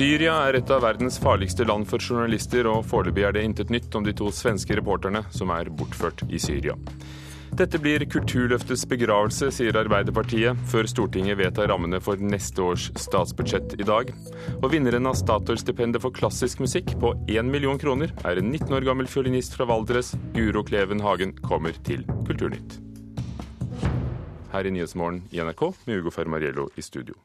Syria er et av verdens farligste land for journalister, og foreløpig er det intet nytt om de to svenske reporterne som er bortført i Syria. Dette blir Kulturløftets begravelse, sier Arbeiderpartiet, før Stortinget vedtar rammene for neste års statsbudsjett i dag. Og vinneren av Statoil-stipendet for klassisk musikk på 1 million kroner er en 19 år gammel fiolinist fra Valdres. Guro Kleven Hagen kommer til Kulturnytt. Her i Nyhetsmorgen i NRK med Ugo Fermariello i studio.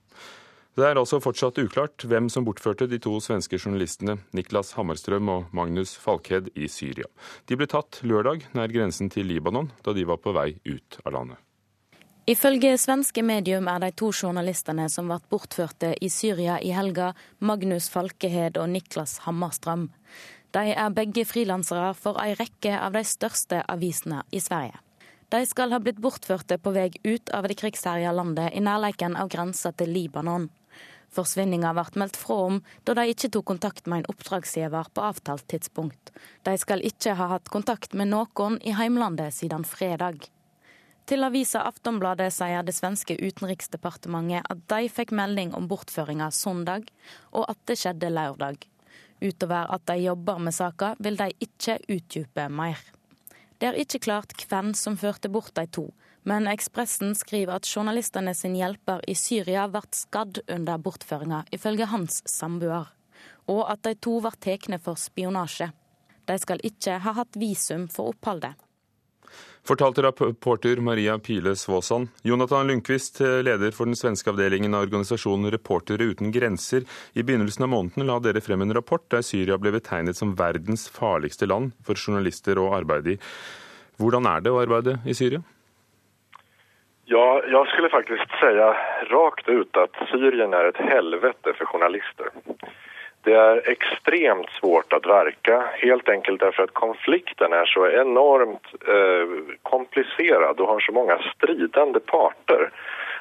Det er altså fortsatt uklart hvem som bortførte de to svenske journalistene Niklas Hammerstrøm og Magnus Falkhed i Syria. De ble tatt lørdag nær grensen til Libanon da de var på vei ut av landet. Ifølge svenske medium er de to journalistene som ble bortførte i Syria i helga, Magnus Falkehed og Niklas Hammerstrøm. De er begge frilansere for ei rekke av de største avisene i Sverige. De skal ha blitt bortførte på vei ut av det krigsherja landet i nærleiken av grensa til Libanon. Forsvinninga ble meldt fra om da de ikke tok kontakt med en oppdragsgiver på avtalt tidspunkt. De skal ikke ha hatt kontakt med noen i heimlandet siden fredag. Til avisa Aftonbladet sier det svenske utenriksdepartementet at de fikk melding om bortføringa søndag, og at det skjedde lørdag. Utover at de jobber med saka, vil de ikke utdype mer. Det er ikke klart hvem som førte bort de to, men Ekspressen skriver at journalistene sin hjelper i Syria ble skadd under bortføringa, ifølge hans samboer, og at de to ble tatt for spionasje. De skal ikke ha hatt visum for oppholdet. Fortalte reporter Maria Pile Svåsand. Jonathan Lundqvist, leder for den svenske avdelingen av organisasjonen Reportere uten grenser. I begynnelsen av måneden la dere frem en rapport der Syria ble betegnet som verdens farligste land for journalister å arbeide i. Hvordan er det å arbeide i Syria? Ja, jag skulle faktiskt säga rakt ut att Syrien är ett helvete för journalister. Det är extremt svårt att verka, helt enkelt därför att konflikten är så enormt eh, komplicerad och har så många stridande parter.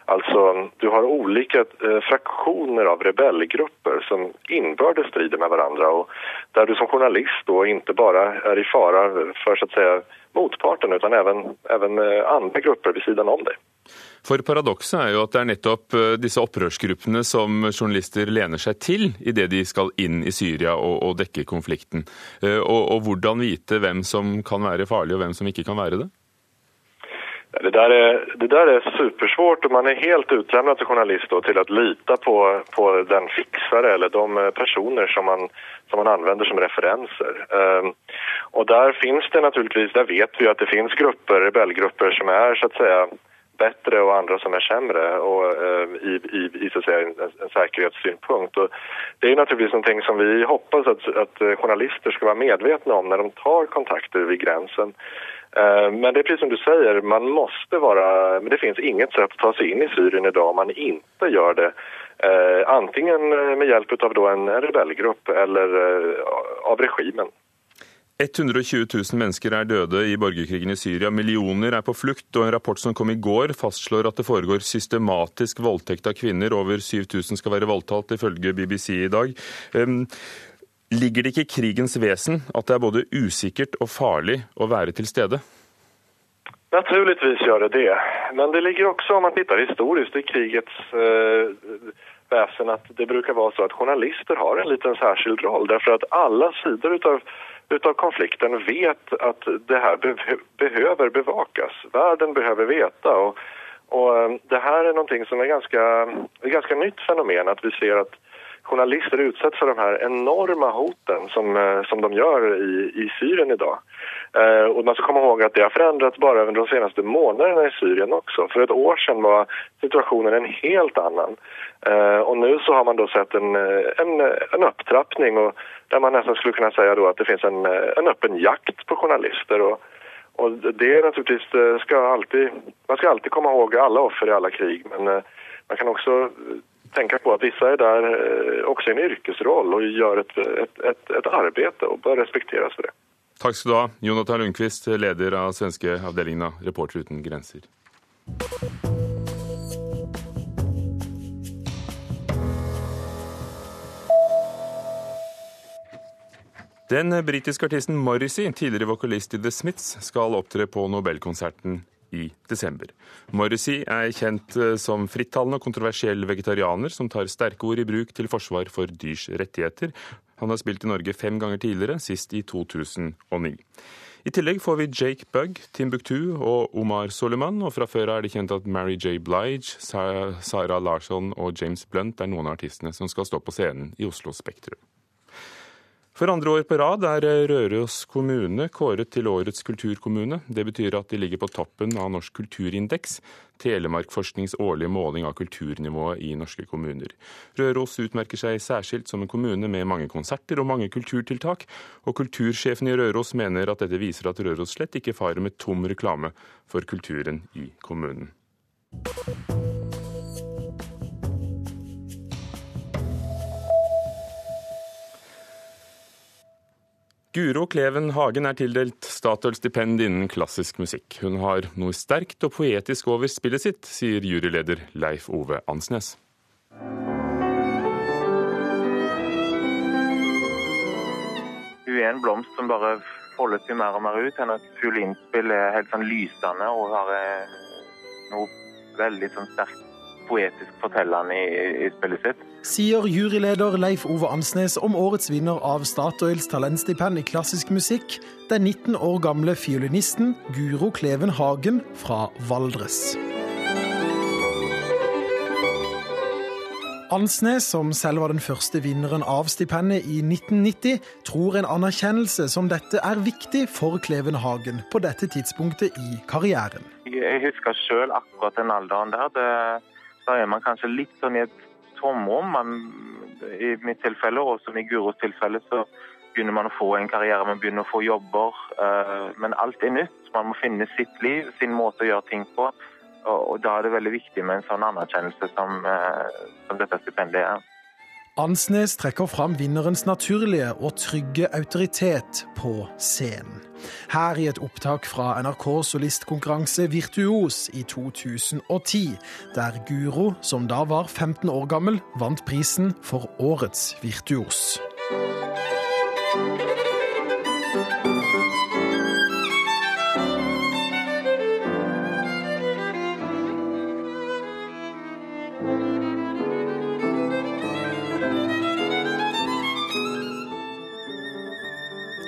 Alltså, du har olika eh, fraktioner av rebellgrupper som inbördes strider med varandra och där du som journalist då inte bara är i fara för så att säga motparten utan även eh, andra grupper vid sidan om dig. For paradokset er jo at det er nettopp eh, disse opprørsgruppene som journalister lener seg til idet de skal inn i Syria og, og dekke konflikten. Eh, og, og, hvordan vite hvem som kan være farlig og hvem som ikke kan være det? Det der er, det der er supersvårt og man er helt utlämnad som journalist då, til å lita på, på den fiksere eller de personer som man, som man använder som referenser. Um, og der finns det naturligtvis, der vet vi at det finnes grupper, rebellgrupper som er så att säga bättre och andra som är sämre och, eh, i, i, i så att säga, en, en säkerhetssynpunkt. Det är naturligtvis någonting som vi hoppas att, att journalister ska vara medvetna om när de tar kontakter vid gränsen. Eh, men det är precis som du säger, man måste vara, men det finns inget sätt att ta sig in i Syrien idag om man inte gör det eh, antingen med hjälp av en rebellgrupp eller eh, av regimen. 120 000 mennesker er døde i borgerkrigen i Syria. Millioner er på flukt, og en rapport som kom i går fastslår at det foregår systematisk voldtekt av kvinner. Over 7000 skal være voldtatt, ifølge BBC i dag. Ligger det ikke i krigens vesen at det er både usikkert og farlig å være til stede? Naturligtvis gjør det det. Men det ligger også, om man ser historisk, i krigets eh, väsen att det brukar vara så att journalister har en liten särskild roll därför att alla sidor utav utav konflikten vet att det här be behöver bevakas. Världen behöver veta. Och, eh, det här är någonting som är ganska, ett ganska nytt fenomen, att vi ser att journalister utsätts för de här enorma hoten som, eh, som de gör i, i Syrien idag. Eh, och man ska komma ihåg att det har förändrats bara under de senaste månaderna i Syrien också. För ett år sedan var situationen en helt annan. Eh, och nu så har man då sett en, en, en upptrappning och där man nästan skulle kunna säga då att det finns en, en öppen jakt på journalister. Och, och det är naturligtvis, ska alltid, man ska alltid komma ihåg alla offer i alla krig men eh, man kan också tänka på at visse er der også i en yrkesroll og gjør et, et, et, et arbeid og bør respekteres for det. Takk skal du ha, Jonathan Lundqvist, leder av svenske avdelingen av Reporter uten grenser. Den britiske artisten Morrissey, tidligere vokalist i The Smiths, skal opptre på Nobelkonserten i desember. Morrissey er kjent eh, som frittalende og kontroversiell vegetarianer som tar sterke ord i bruk til forsvar for dyrs rettigheter. Han har spilt i Norge fem ganger tidligere, sist i 2009. I tillegg får vi Jake Bugg, Timbuktu og Omar Soleman, og fra før er det kjent at Mary J. Blige, Sarah Larsson og James Blunt er noen av artistene som skal stå på scenen i Oslo Spektrum. For andre år på rad er Røros kommune kåret til årets kulturkommune. Det betyr at de ligger på toppen av Norsk kulturindeks, Telemarkforsknings årlige måling av kulturnivået i norske kommuner. Røros utmerker seg særskilt som en kommune med mange konserter og mange kulturtiltak, og kultursjefen i Røros mener at dette viser at Røros slett ikke farer med tom reklame for kulturen i kommunen. Guro Kleven Hagen er tildelt Statoil-stipend innen klassisk musikk. Hun har noe sterkt og poetisk over spillet sitt, sier juryleder Leif Ove Ansnes. Hun er en blomst som bare folder seg mer og mer ut. Hennes fiolinnspill er helt sånn lysende og har eh, noe veldig sånn sterkt poetisk fortellende i, i spillet sitt sier juryleder Leif Ove Ansnes om årets vinner av Statoils talentstipend i klassisk musikk, den 19 år gamle fiolinisten Guro Kleven Hagen fra Valdres. Ansnes, som selv var den første vinneren av stipendet i 1990, tror en anerkjennelse som dette er viktig for Kleven Hagen på dette tidspunktet i karrieren. Jeg husker sjøl akkurat den alderen der. Det, da er man kanskje litt sånn i et tomrom. Man, I mitt tilfelle, og som i Guros tilfelle, så begynner man å få en karriere, man begynner å få jobber. Uh, men alt er nytt. Man må finne sitt liv, sin måte å gjøre ting på. Og, da er det veldig viktig med en sånn anerkjennelse som, uh, som dette stipendiet er. Ansnes trekker fram vinnerens naturlige og trygge autoritet på scenen. Her i et opptak fra NRK solistkonkurranse Virtuos i 2010, der Guro, som da var 15 år gammel, vant prisen for Årets virtuos.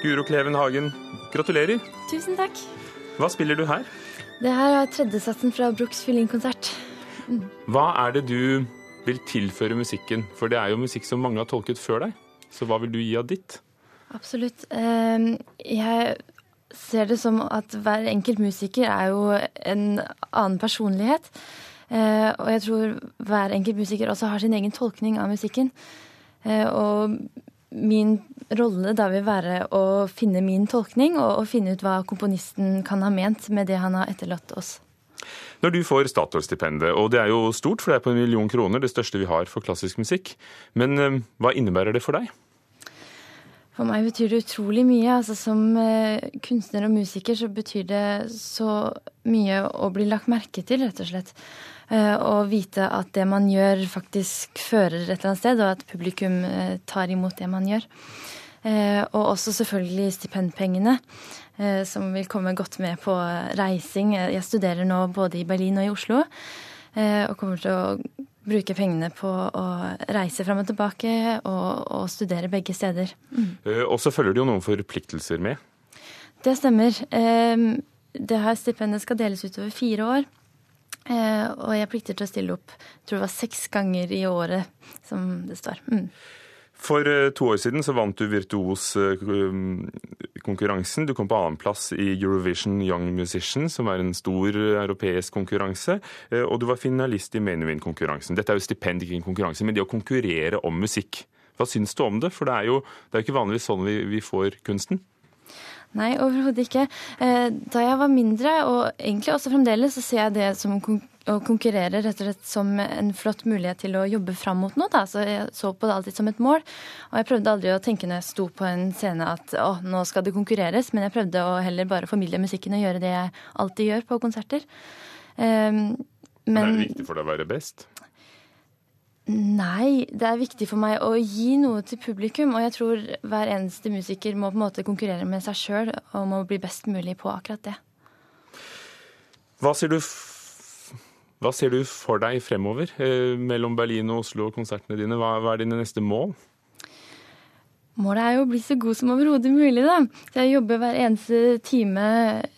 Guro Kleven Hagen, gratulerer. Tusen takk. Hva spiller du her? Det her er tredjesatsen fra Brooks fiolinkonsert. Mm. Hva er det du vil tilføre musikken? For det er jo musikk som mange har tolket før deg. Så hva vil du gi av ditt? Absolutt. Ehm, jeg ser det som at hver enkelt musiker er jo en annen personlighet. Eh, og jeg tror hver enkelt musiker også har sin egen tolkning av musikken. Eh, og min rolle da vil være å finne min tolkning og, og finne ut hva komponisten kan ha ment med det han har etterlatt oss. Når du får Statoil-stipendet, og det er jo stort, for det er på en million kroner, det største vi har for klassisk musikk, men eh, hva innebærer det for deg? For meg betyr det utrolig mye. Altså, som eh, kunstner og musiker så betyr det så mye å bli lagt merke til, rett og slett. Eh, og vite at det man gjør, faktisk fører et eller annet sted, og at publikum eh, tar imot det man gjør. Eh, og også selvfølgelig stipendpengene, som vil komme godt med på reising. Jeg studerer nå både i Berlin og i Oslo, og kommer til å bruke pengene på å reise fram og tilbake og, og studere begge steder. Mm. Og så følger det jo noen forpliktelser med? Det stemmer. Det her stipendet skal deles ut over fire år. Eh, og jeg plikter til å stille opp jeg tror det var seks ganger i året, som det står. Mm. For eh, to år siden så vant du Virtuos-konkurransen. Eh, du kom på annenplass i Eurovision Young Musician, som er en stor europeisk konkurranse. Og du var finalist i Menuhin-konkurransen. Dette er jo stipend, ikke en konkurranse, men det å konkurrere om musikk. Hva syns du om det? For det er jo det er ikke vanligvis sånn vi, vi får kunsten. Nei, overhodet ikke. Eh, da jeg var mindre, og egentlig også fremdeles, så ser jeg det som å konkurrere rett og slett som en flott mulighet til å jobbe fram mot noe. Da. Så jeg så på det alltid som et mål. Og jeg prøvde aldri å tenke når jeg sto på en scene at å, nå skal det konkurreres, men jeg prøvde å heller bare formidle musikken og gjøre det jeg alltid gjør på konserter. Um, men, men er det viktig for deg å være best? Nei, det er viktig for meg å gi noe til publikum. Og jeg tror hver eneste musiker må på en måte konkurrere med seg sjøl og må bli best mulig på akkurat det. Hva ser du, hva ser du for deg fremover eh, mellom Berlin og Oslo og konsertene dine? Hva, hva er dine neste mål? Målet er jo å bli så god som overhodet mulig, da. Så jeg jobber hver eneste time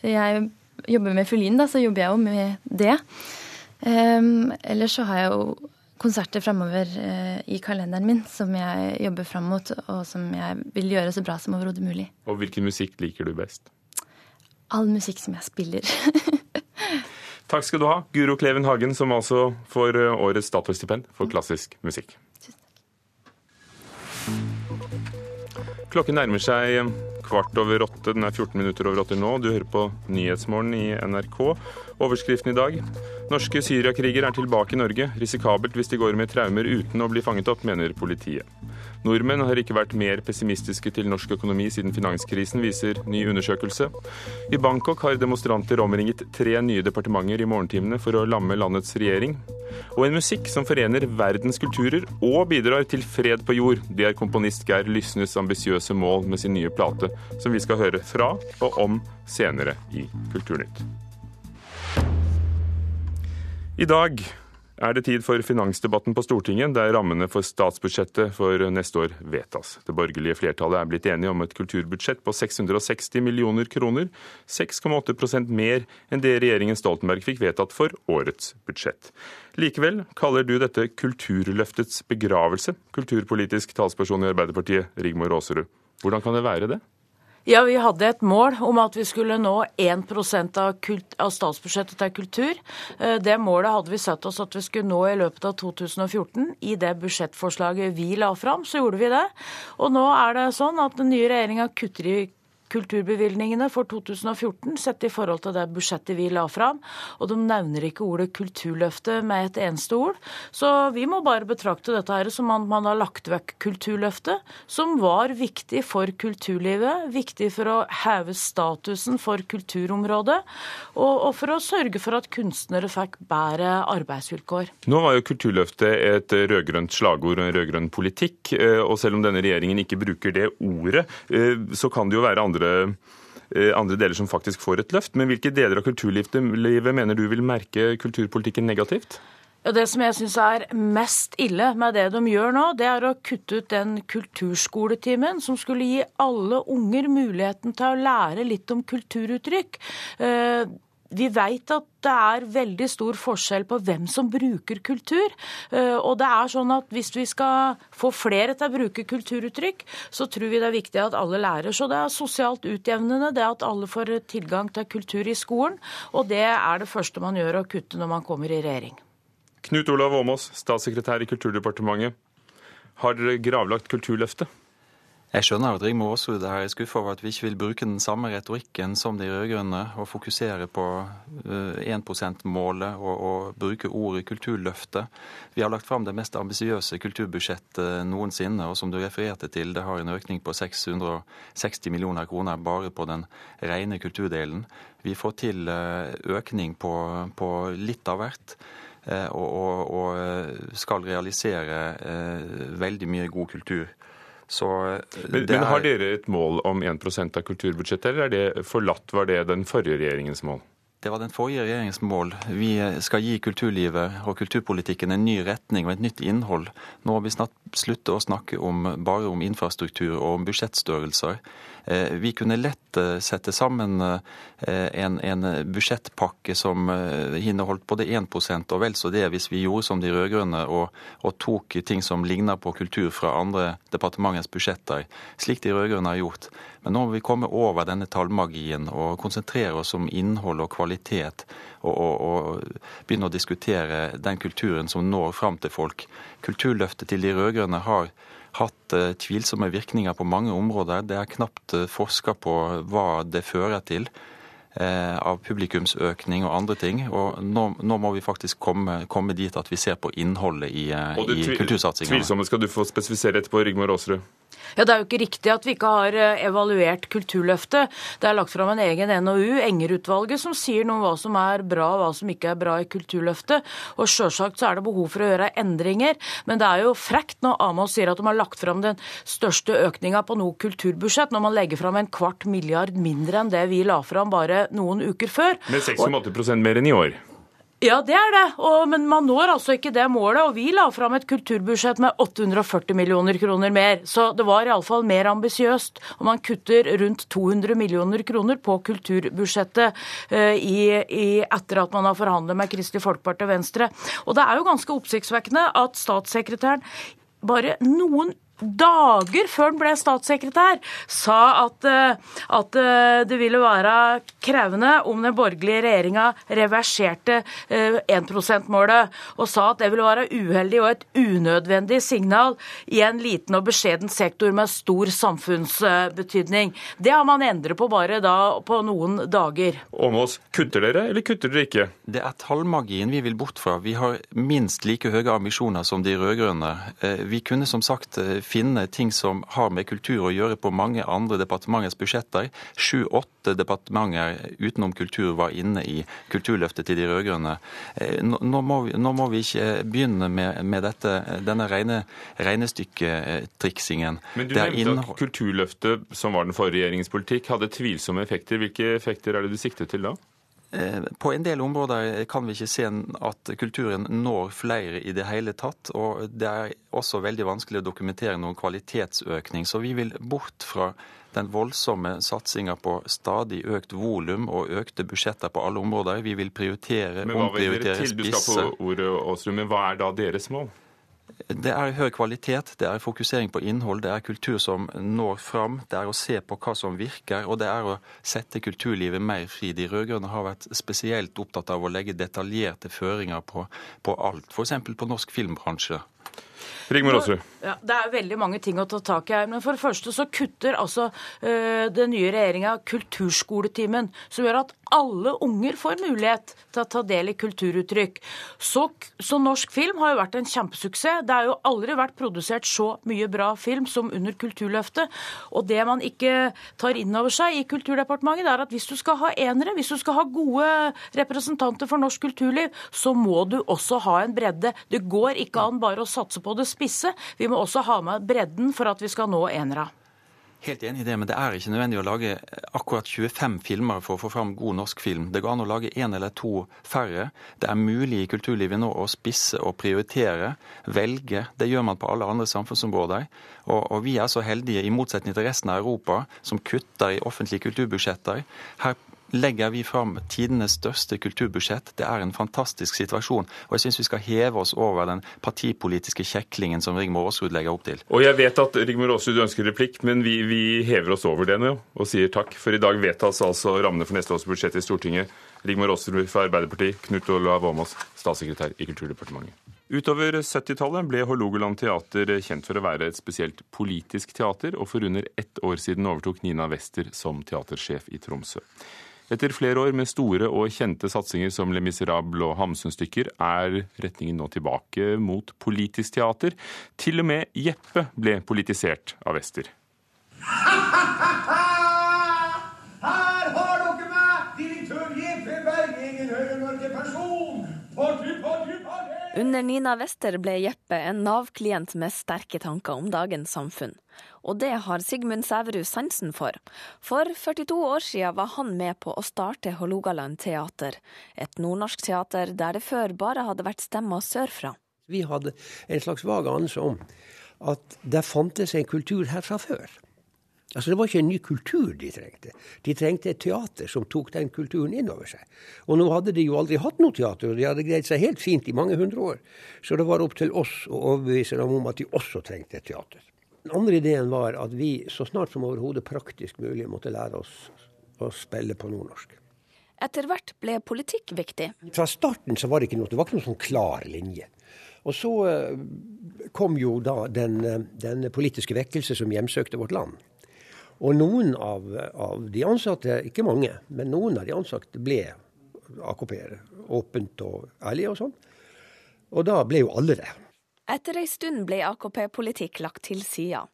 jeg jobber med fiolin, da, så jobber jeg jo med det. Um, ellers så har jeg jo konserter fremover uh, i kalenderen min som jeg jobber fram mot, og som jeg vil gjøre så bra som overhodet mulig. Og hvilken musikk liker du best? All musikk som jeg spiller. Takk skal du ha, Guro Kleven Hagen, som altså får eh, årets Statoil-stipend for klassisk musikk. Tusen takk. Klokken nærmer seg kvart over åtte. Den er 14 minutter over åtte nå. Du hører på Nyhetsmorgen i NRK. Overskriften i dag. Norske syriakrigere er tilbake i Norge. Risikabelt hvis de går med traumer uten å bli fanget opp, mener politiet. Nordmenn har ikke vært mer pessimistiske til norsk økonomi siden finanskrisen, viser ny undersøkelse. I Bangkok har demonstranter omringet tre nye departementer i morgentimene for å lamme landets regjering. Og en musikk som forener verdens kulturer og bidrar til fred på jord. Det er komponist Geir Lysnes ambisiøse mål med sin nye plate, som vi skal høre fra og om senere i Kulturnytt. I dag er det tid for finansdebatten på Stortinget, der rammene for statsbudsjettet for neste år vedtas. Det borgerlige flertallet er blitt enige om et kulturbudsjett på 660 millioner kroner, 6,8% mer enn det regjeringen Stoltenberg fikk vedtatt for årets budsjett. Likevel kaller du dette kulturløftets begravelse, kulturpolitisk talsperson i Arbeiderpartiet, Rigmor Aasrud. Hvordan kan det være det? Ja, Vi hadde et mål om at vi skulle nå 1 av, kult, av statsbudsjettet til kultur. Eh, det målet hadde vi satt oss at vi skulle nå i løpet av 2014. I det budsjettforslaget vi la fram, så gjorde vi det. Og nå er det sånn at den nye regjeringa kutter i kulturbevilgningene for 2014 sett i forhold til det budsjettet vi la fram. Og de nevner ikke ordet kulturløftet med et eneste ord. Så vi må bare betrakte dette her som at man har lagt vekk kulturløftet, som var viktig for kulturlivet, viktig for å heve statusen for kulturområdet, og, og for å sørge for at kunstnere fikk bedre arbeidsvilkår. Nå var jo Kulturløftet et rød-grønt slagord og en rød-grønn politikk, eh, og selv om denne regjeringen ikke bruker det ordet, eh, så kan det jo være andre andre, eh, andre deler som faktisk får et løft. Men hvilke deler av kulturlivet mener du vil merke kulturpolitikken negativt? Ja, det som jeg syns er mest ille med det de gjør nå, det er å kutte ut den kulturskoletimen som skulle gi alle unger muligheten til å lære litt om kulturuttrykk. Vi vet at det er veldig stor forskjell på hvem som bruker kultur. Eh, og det er sånn at hvis vi skal få flere til å bruke kulturuttrykk, så tror vi det er viktig at alle lærer. Så det er sosialt utjevnende det at alle får tilgang til kultur i skolen. Og det er det første man gjør å kutte når man kommer i regjering. Knut Olav Åmås, statssekretær i Kulturdepartementet. Har dere gravlagt Kulturløftet? Jeg skjønner at Rigmor Aasrud er skuffa over at vi ikke vil bruke den samme retorikken som de rød-grønne og fokusere på 1 eh, %-målet og, og, bruke ordet kulturløftet. Vi har lagt fram det mest ambisiøse kulturbudsjettet noensinne, og som du refererte til, det har en økning på 660 millioner kroner bare på den rene kulturdelen. Vi får til eh, økning på, på litt av hvert. Eh, og, og, og skal realisere veldig mye god kultur så eh, men, men, har dere et mål om 1 av kulturbudsjettet, eller er det forlatt? Var det den forrige regjeringens mål? Det var den forrige regjeringens mål. Vi skal gi kulturlivet og kulturpolitikken en ny retning og et nytt innhold. Nå har vi snart sluttet å snakke om, bare om infrastruktur og om budsjettstørrelser. Eh, vi kunne lett eh, sette sammen eh, en, en budsjettpakke som inneholdt både 1 og vel så det, hvis vi gjorde som de rød-grønne og, og, tok ting som ligner på kultur fra andre departementets budsjetter, slik de rød-grønne har gjort. Men nå må vi komme over denne tallmagien og konsentrere oss om innhold og kvalitet. Og, og, og, begynne å diskutere den kulturen som når fram til folk. Kulturløftet til de rød-grønne har hatt eh, tvilsomme virkninger på mange områder. Det er knapt eh, forska på hva det fører til av publikumsøkning og andre ting. Og nå, nå må vi faktisk komme, komme, dit at vi ser på innholdet i, i kultursatsingene. Tvilsomme skal du få spesifisere etterpå, Rigmor Aasrud. Ja, Det er jo ikke riktig at vi ikke har eh, evaluert Kulturløftet. Det er lagt fram en egen NOU, Enger-utvalget, som sier noe om hva som er bra og hva som ikke er bra i Kulturløftet. Og Sjølsagt så er det behov for å gjøre endringer, men det er jo frekt når Amos sier at de har lagt fram den største økninga på noe kulturbudsjett, når man legger fram en kvart milliard mindre enn det vi la fram bare noen uker før. Med 6,8% mer enn i år? Ja, det er det. Og, men man når altså ikke det målet. Og vi la fram et kulturbudsjett med 840 millioner kroner mer. Så det var iallfall mer ambisiøst. Og man kutter rundt 200 millioner kroner på kulturbudsjettet uh, i, i, etter at man har forhandlet med Kristelig Folkeparti og Venstre. Og det er jo ganske oppsiktsvekkende at statssekretæren bare noen dager før han ble statssekretær, sa at, eh, at, eh, det ville være krevende om den borgerlige regjeringa reverserte 1 eh, %-målet, og sa at det ville være uheldig og et unødvendig signal i en liten og beskjeden sektor med stor samfunnsbetydning. Det har man endret på bare da på noen dager. Åmås, kutter dere, eller kutter dere ikke? Det er tallmagien vi vil bort fra. Vi har minst like høye ambisjoner som de rød-grønne. Vi kunne som sagt finne ting som har med kultur å gjøre på mange andre departementers budsjetter. Sju-åtte departementer utenom kultur var inne i Kulturløftet til de rød-grønne. Eh, nå, nå, nå, må vi ikke begynne med, med dette, denne rene regnestykketriksingen. Men du nevnte at Kulturløftet, som var den forrige regjeringens politikk, hadde tvilsomme effekter. Hvilke effekter er det du sikter til da? Eh, på en del områder kan vi ikke se at kulturen når flere i det hele tatt. Og det er også veldig vanskelig å dokumentere noen kvalitetsøkning. Så vi vil bort fra den voldsomme satsinga på stadig økt volum og økte budsjetter på alle områder. Vi vil prioritere, omprioritere, spisse. Men hva men er da deres mål? Det er høy kvalitet, det er fokusering på innhold, det er kultur som når fram. Det er å se på hva som virker, og det er å sette kulturlivet mer fri. De rød-grønne har vært spesielt opptatt av å legge detaljerte føringer på, på alt, f.eks. på norsk filmbransje. Rigmor Aasrud. Ja, det er veldig mange ting å ta tak i her. Men for det første så kutter altså øh, den nye regjeringa kulturskoletimen, som gjør at alle unger får mulighet til å ta del i kulturuttrykk. Så, så, norsk film har jo vært en kjempesuksess. Det har jo aldri vært produsert så mye bra film som under Kulturløftet. Og det man ikke tar inn over seg i Kulturdepartementet, det er at hvis du skal ha enere, hvis du skal ha gode representanter for norsk kulturliv, så må du også ha en bredde. Det går ikke an bare å satse på det spisse. Vi må også ha med bredden for at vi skal nå enere. Helt enig i det, men det er ikke nødvendig å lage akkurat 25 filmer for å få fram god norsk film. Det går an å lage én eller to færre. Det er mulig i kulturlivet nå å spisse og prioritere, velge. Det gjør man på alle andre samfunnsområder. Og, og vi er så heldige, i motsetning til resten av Europa, som kutter i offentlige kulturbudsjetter. Her legger vi fram tidenes største kulturbudsjett. Det er en fantastisk situasjon. Og jeg syns vi skal heve oss over den partipolitiske kjeklingen som Rigmor Aasrud legger opp til. Og jeg vet at Rigmor Aasrud ønsker replikk, men vi, vi, hever oss over det nå og sier takk. For i dag vedtas altså rammene for neste års budsjett i Stortinget. Rigmor Aasrud fra Arbeiderpartiet, Knut Olav Åmås, statssekretær i Kulturdepartementet. Utover 70-tallet ble Hålogaland teater kjent for å være et spesielt politisk teater, og for under ett år siden overtok Nina Wester som teatersjef i Tromsø. Etter flere år med store og kjente satsinger som Le Miserable og Hamsun-stykker, er retningen nå tilbake mot politisk teater. Til og med Jeppe ble politisert av Wester. Her har dere meg, direktør Jeppe Berg, egen høyrenorske person. Party, party, party! Under Nina Wester ble Jeppe en Nav-klient med sterke tanker om dagens samfunn og det har Sigmund Sæverud sansen for. For 42 år siden var han med på å starte Hålogaland teater, et nordnorsk teater der det før bare hadde vært stemmer sørfra. Vi hadde en slags vag anelse om at det fantes en kultur her fra før. Altså Det var ikke en ny kultur de trengte. De trengte et teater som tok den kulturen inn over seg. Og nå hadde de jo aldri hatt noe teater, og de hadde greid seg helt fint i mange hundre år. Så det var opp til oss å overbevise dem om at de også trengte et teater. Den andre ideen var at vi så snart som overhodet praktisk mulig måtte lære oss å spille på nordnorsk. Etter hvert ble politikk viktig. Fra starten så var det ikke noe, det var ikke noe sånn klar linje. Og så eh, kom jo da den, eh, den politiske vekkelse som hjemsøkte vårt land. Og noen av, av, de ansatte, ikke mange, men noen av de ansatte ble AKP-ere. Åpent og ærlig og sånn. Og da ble jo alle det. Etter ei stund ble AKP-politikk lagt til sida.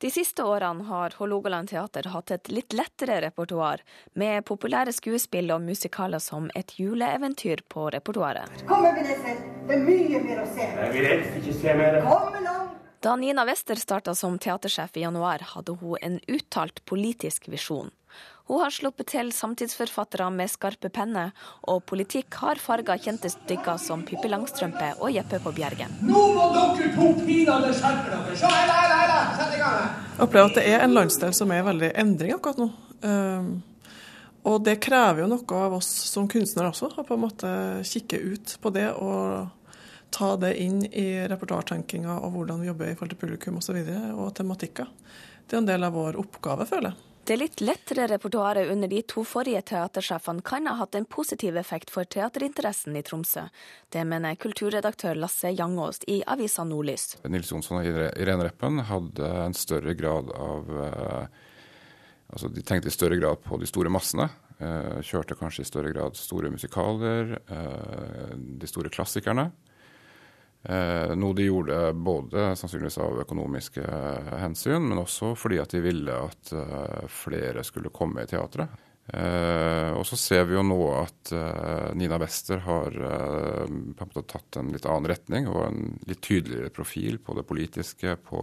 De siste årene har Hålogaland teater hatt et litt lettere repertoar, med populære skuespill og musikaler som Et juleeventyr på repertoaret. Kom, Ebenezer, det er mye mer å se. Jeg vil helst ikke se mer. Kom! Da Nina Wester starta som teatersjef i januar, hadde hun en uttalt politisk visjon. Hun har sluppet til samtidsforfattere med skarpe penner, og politikk har farga kjente stykker som Pippi Langstrømpe og Jeppe på Bjergen. Nå må dere to pinadø skjerpe dere! Se, hella, hella, hella. Sett i gang! Jeg opplever at det er en landsdel som er veldig endring akkurat nå. Um, og det krever jo noe av oss som kunstnere også, å på en måte kikke ut på det og ta det inn i repertoartenkinga og hvordan vi jobber i forhold til publikum osv. Og, så og tematikker. Det er en del av vår oppgave, føler jeg. Det litt lettere repertoaret under de to forrige teatersjefene kan ha hatt en positiv effekt for teaterinteressen i Tromsø. Det mener kulturredaktør Lasse Jangås i avisa Nordlys. Nils Jonsson og Irene Reppen hadde en større grad av eh, Altså de tenkte i større grad på de store massene. Eh, kjørte kanskje i større grad store musikaler, eh, de store klassikerne. Eh, noe de gjorde både sannsynligvis av økonomiske hensyn, men også fordi at de ville at eh, flere skulle komme i teatret. Eh, og så ser vi jo nå at eh, Nina Wester har eh, på en måte tatt en litt annen retning og en litt tydeligere profil på det politiske, på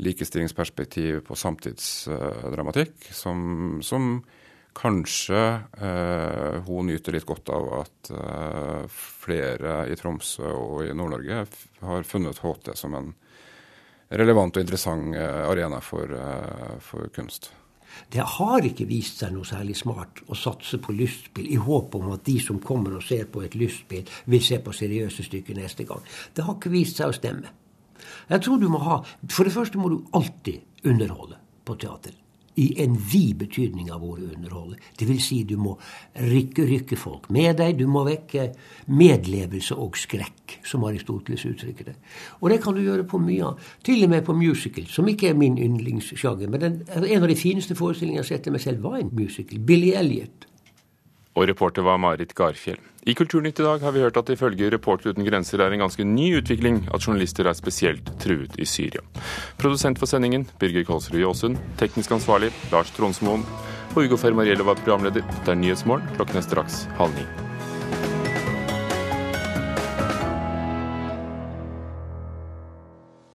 likestillingsperspektiv, på samtidsdramatikk, som, som Kanskje eh, hun nyter litt godt av at eh, flere i Tromsø og i Nord-Norge har funnet HT som en relevant og interessant eh, arena for, eh, for, kunst. Det har ikke vist seg noe særlig smart å satse på lystspill i håp om at de som kommer og ser på et lystspill, vil se på seriøse stykker neste gang. Det har ikke vist seg å stemme. Jeg tror du må ha For det første må du alltid underholde på teater i en vid betydning av ordet underholde. Dvs. Si du må rykke, rykke folk med deg. Du må vekke medlevelse og skrekk, som Aristoteles uttrykker det. Og det kan du gjøre på mye av. Til og med på musical, som ikke er min yndlingssjanger. Men den, en av de fineste forestillingene jeg har sett meg selv, var en musical. Billy Elliot. Og reporter var Marit Garfjell. I Kulturnytt i dag har vi hørt at ifølge Reporter uten grenser er en ganske ny utvikling at journalister er spesielt truet i Syria. Produsent for sendingen Birger Kolsrud Jåsund. Teknisk ansvarlig Lars Tronsmoen. Og Ugo Fermariello var programleder. Det er Nyhetsmorgen. Klokken er straks halv ni.